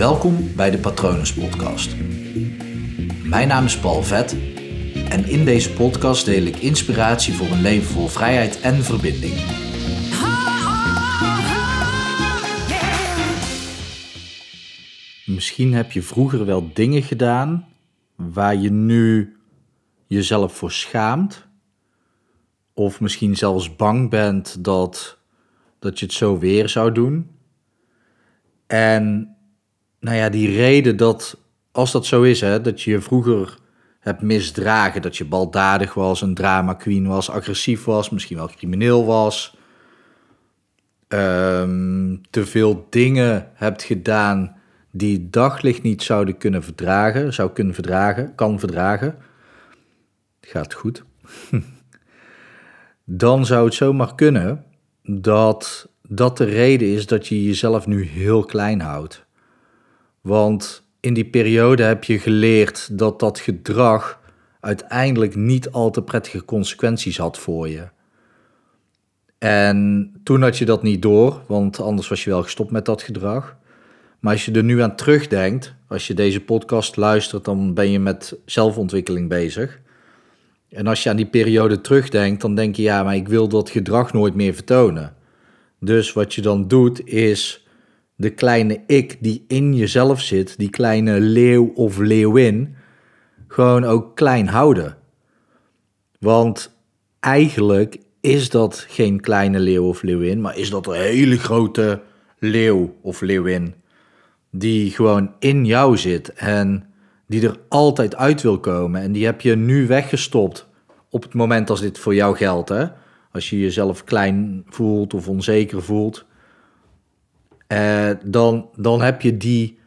Welkom bij de Patronus Podcast. Mijn naam is Paul Vet en in deze podcast deel ik inspiratie voor een leven vol vrijheid en verbinding. Misschien heb je vroeger wel dingen gedaan waar je nu jezelf voor schaamt. Of misschien zelfs bang bent dat, dat je het zo weer zou doen. En nou ja, die reden dat, als dat zo is, hè, dat je je vroeger hebt misdragen, dat je baldadig was, een drama queen was, agressief was, misschien wel crimineel was, ehm, te veel dingen hebt gedaan die daglicht niet zouden kunnen verdragen, zou kunnen verdragen, kan verdragen, gaat goed. Dan zou het zomaar kunnen dat dat de reden is dat je jezelf nu heel klein houdt. Want in die periode heb je geleerd dat dat gedrag uiteindelijk niet al te prettige consequenties had voor je. En toen had je dat niet door, want anders was je wel gestopt met dat gedrag. Maar als je er nu aan terugdenkt, als je deze podcast luistert, dan ben je met zelfontwikkeling bezig. En als je aan die periode terugdenkt, dan denk je, ja, maar ik wil dat gedrag nooit meer vertonen. Dus wat je dan doet, is de kleine ik die in jezelf zit, die kleine leeuw of leeuwin, gewoon ook klein houden. Want eigenlijk is dat geen kleine leeuw of leeuwin, maar is dat een hele grote leeuw of leeuwin. Die gewoon in jou zit en die er altijd uit wil komen. En die heb je nu weggestopt op het moment als dit voor jou geldt. Hè? Als je jezelf klein voelt of onzeker voelt. Uh, dan, dan heb je die,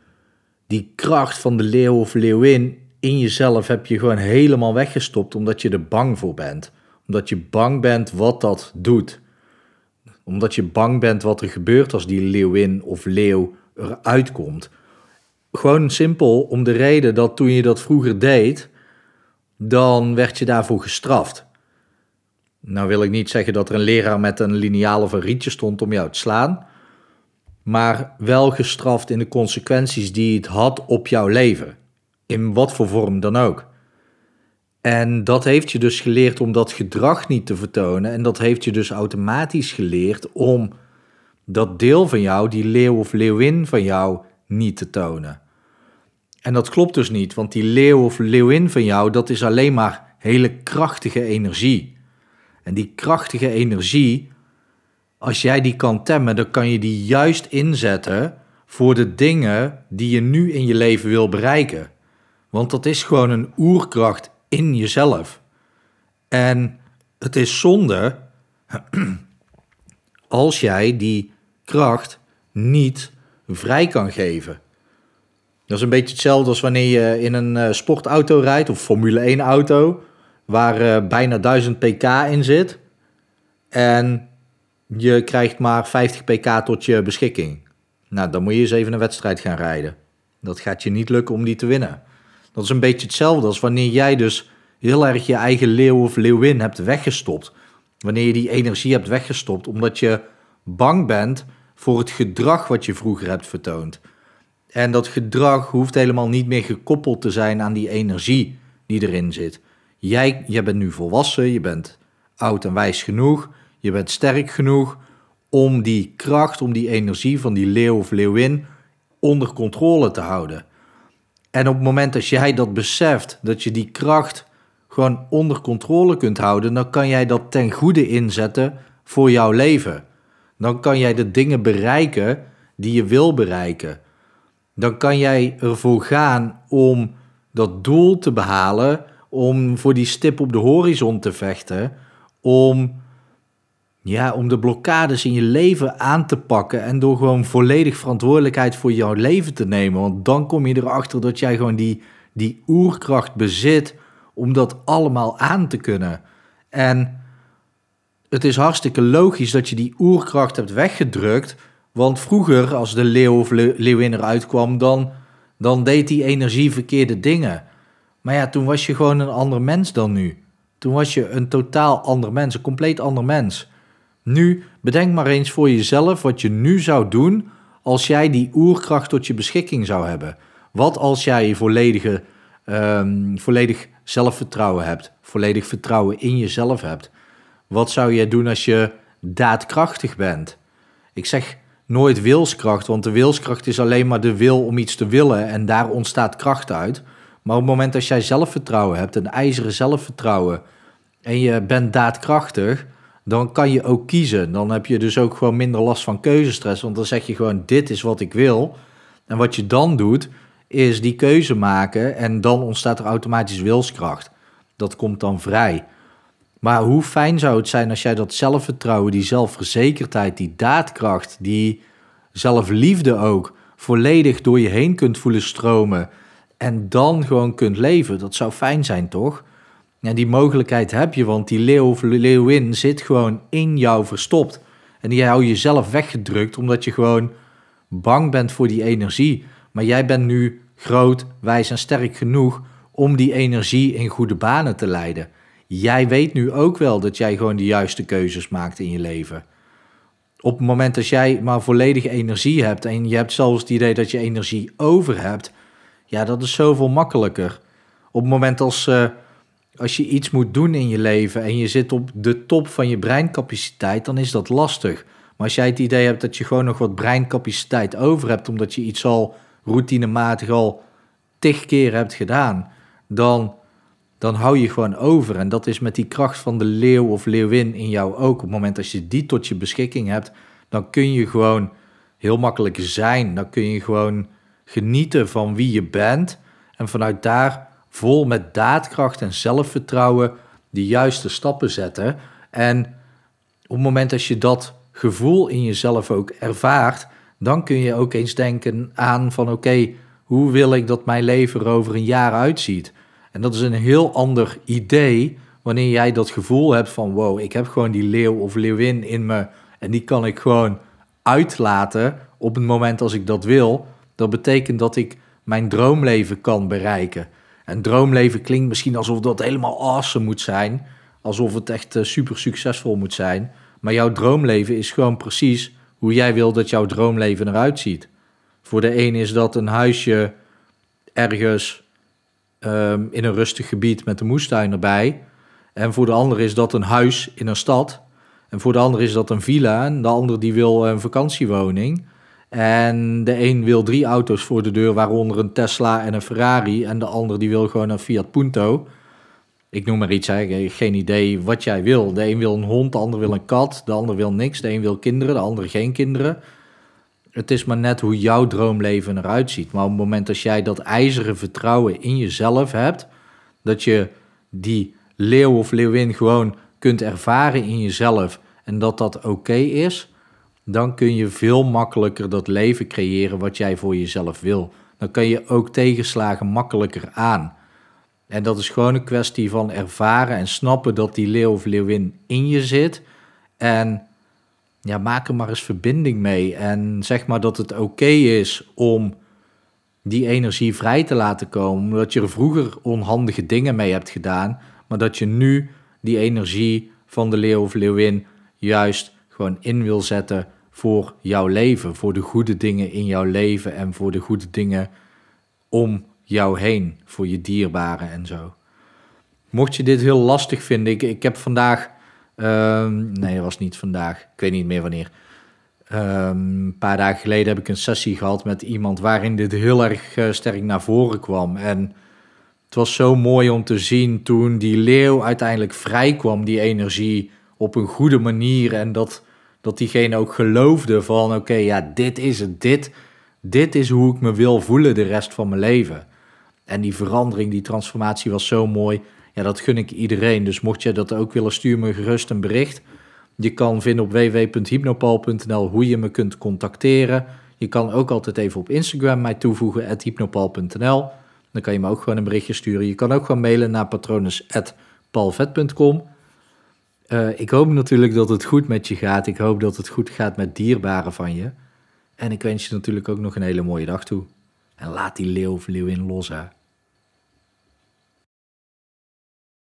die kracht van de leeuw of leeuwin in jezelf heb je gewoon helemaal weggestopt omdat je er bang voor bent. Omdat je bang bent wat dat doet. Omdat je bang bent wat er gebeurt als die leeuwin of leeuw eruit komt. Gewoon simpel om de reden dat toen je dat vroeger deed, dan werd je daarvoor gestraft. Nou wil ik niet zeggen dat er een leraar met een liniaal of een rietje stond om jou te slaan, maar wel gestraft in de consequenties die het had op jouw leven, in wat voor vorm dan ook. En dat heeft je dus geleerd om dat gedrag niet te vertonen en dat heeft je dus automatisch geleerd om dat deel van jou, die leeuw of leeuwin van jou, niet te tonen. En dat klopt dus niet, want die leeuw of leeuwin van jou, dat is alleen maar hele krachtige energie. En die krachtige energie, als jij die kan temmen, dan kan je die juist inzetten voor de dingen die je nu in je leven wil bereiken. Want dat is gewoon een oerkracht in jezelf. En het is zonde als jij die kracht niet vrij kan geven. Dat is een beetje hetzelfde als wanneer je in een eh, sportauto rijdt of Formule 1 auto, waar uh, bijna 1000 pk in zit. En je krijgt maar 50 pk tot je beschikking. Nou, dan moet je eens even een wedstrijd gaan rijden. Dat gaat je niet lukken om die te winnen. Dat is een beetje hetzelfde als wanneer jij dus heel erg je eigen leeuw of leeuwin hebt weggestopt. Wanneer je die energie hebt weggestopt omdat je bang bent voor het gedrag wat je vroeger hebt vertoond. En dat gedrag hoeft helemaal niet meer gekoppeld te zijn aan die energie die erin zit. Jij, jij bent nu volwassen, je bent oud en wijs genoeg, je bent sterk genoeg om die kracht, om die energie van die leeuw of leeuwin onder controle te houden. En op het moment dat jij dat beseft, dat je die kracht gewoon onder controle kunt houden, dan kan jij dat ten goede inzetten voor jouw leven. Dan kan jij de dingen bereiken die je wil bereiken dan kan jij ervoor gaan om dat doel te behalen, om voor die stip op de horizon te vechten, om, ja, om de blokkades in je leven aan te pakken en door gewoon volledig verantwoordelijkheid voor jouw leven te nemen. Want dan kom je erachter dat jij gewoon die, die oerkracht bezit om dat allemaal aan te kunnen. En het is hartstikke logisch dat je die oerkracht hebt weggedrukt want vroeger, als de leeuw of leeuwin eruit kwam, dan, dan deed die energie verkeerde dingen. Maar ja, toen was je gewoon een ander mens dan nu. Toen was je een totaal ander mens, een compleet ander mens. Nu, bedenk maar eens voor jezelf wat je nu zou doen als jij die oerkracht tot je beschikking zou hebben? Wat als jij volledige, um, volledig zelfvertrouwen hebt, volledig vertrouwen in jezelf hebt? Wat zou jij doen als je daadkrachtig bent? Ik zeg nooit wilskracht, want de wilskracht is alleen maar de wil om iets te willen en daar ontstaat kracht uit. Maar op het moment dat jij zelfvertrouwen hebt, een ijzeren zelfvertrouwen, en je bent daadkrachtig, dan kan je ook kiezen. Dan heb je dus ook gewoon minder last van keuzestress, want dan zeg je gewoon: dit is wat ik wil. En wat je dan doet, is die keuze maken en dan ontstaat er automatisch wilskracht. Dat komt dan vrij. Maar hoe fijn zou het zijn als jij dat zelfvertrouwen, die zelfverzekerdheid, die daadkracht, die zelfliefde ook volledig door je heen kunt voelen stromen en dan gewoon kunt leven. Dat zou fijn zijn, toch? En die mogelijkheid heb je, want die leeuw of leeuwin zit gewoon in jou verstopt. En die hou je zelf weggedrukt omdat je gewoon bang bent voor die energie. Maar jij bent nu groot, wijs en sterk genoeg om die energie in goede banen te leiden. Jij weet nu ook wel dat jij gewoon de juiste keuzes maakt in je leven. Op het moment dat jij maar volledige energie hebt en je hebt zelfs het idee dat je energie over hebt, ja, dat is zoveel makkelijker. Op het moment als, uh, als je iets moet doen in je leven en je zit op de top van je breincapaciteit, dan is dat lastig. Maar als jij het idee hebt dat je gewoon nog wat breincapaciteit over hebt, omdat je iets al routinematig al tig keer hebt gedaan, dan, dan hou je gewoon over. En dat is met die kracht van de leeuw of leeuwin in jou ook. Op het moment dat je die tot je beschikking hebt, dan kun je gewoon heel makkelijk zijn. Dan kun je gewoon genieten van wie je bent en vanuit daar vol met daadkracht en zelfvertrouwen de juiste stappen zetten. En op het moment dat je dat gevoel in jezelf ook ervaart, dan kun je ook eens denken aan van oké, hoe wil ik dat mijn leven er over een jaar uitziet? En dat is een heel ander idee wanneer jij dat gevoel hebt van wow, ik heb gewoon die leeuw of leeuwin in me en die kan ik gewoon uitlaten op het moment als ik dat wil. Dat betekent dat ik mijn droomleven kan bereiken. En droomleven klinkt misschien alsof dat helemaal awesome moet zijn, alsof het echt eh, super succesvol moet zijn. Maar jouw droomleven is gewoon precies hoe jij wil dat jouw droomleven eruit ziet. Voor de een is dat een huisje ergens um, in een rustig gebied met een moestuin erbij. En voor de ander is dat een huis in een stad. En voor de ander is dat een villa. En de ander die wil een vakantiewoning. En de een wil drie auto's voor de deur, waaronder een Tesla en een Ferrari. En de ander die wil gewoon een Fiat Punto. Ik noem maar iets, hè. geen idee wat jij wil. De een wil een hond, de ander wil een kat, de ander wil niks. De een wil kinderen, de ander geen kinderen. Het is maar net hoe jouw droomleven eruit ziet. Maar op het moment dat jij dat ijzeren vertrouwen in jezelf hebt, dat je die leeuw of leeuwin gewoon kunt ervaren in jezelf en dat dat oké is, dan kun je veel makkelijker dat leven creëren wat jij voor jezelf wil. Dan kan je ook tegenslagen makkelijker aan. En dat is gewoon een kwestie van ervaren en snappen dat die leeuw of leeuwin in je zit. En ja, maak er maar eens verbinding mee. En zeg maar dat het oké is om die energie vrij te laten komen. Omdat je er vroeger onhandige dingen mee hebt gedaan. Maar dat je nu die energie van de leeuw of leeuwin juist gewoon in wil zetten voor jouw leven. Voor de goede dingen in jouw leven en voor de goede dingen om jou heen. Voor je dierbaren en zo. Mocht je dit heel lastig vinden, ik, ik heb vandaag Um, nee, dat was niet vandaag. Ik weet niet meer wanneer. Um, een paar dagen geleden heb ik een sessie gehad met iemand waarin dit heel erg uh, sterk naar voren kwam. En het was zo mooi om te zien toen die leeuw uiteindelijk vrij kwam, die energie, op een goede manier. En dat, dat diegene ook geloofde van, oké, ja, dit is het. Dit, dit is hoe ik me wil voelen de rest van mijn leven. En die verandering, die transformatie was zo mooi. Ja, dat gun ik iedereen. Dus mocht je dat ook willen, stuur me gerust een bericht. Je kan vinden op www.hypnopal.nl hoe je me kunt contacteren. Je kan ook altijd even op Instagram mij toevoegen, hypnopal.nl. Dan kan je me ook gewoon een berichtje sturen. Je kan ook gewoon mailen naar patronus.palvet.com. Eh, ik hoop natuurlijk dat het goed met je gaat. Ik hoop dat het goed gaat met dierbaren van je. En ik wens je natuurlijk ook nog een hele mooie dag toe. En laat die leeuw of leeuwin los, hè.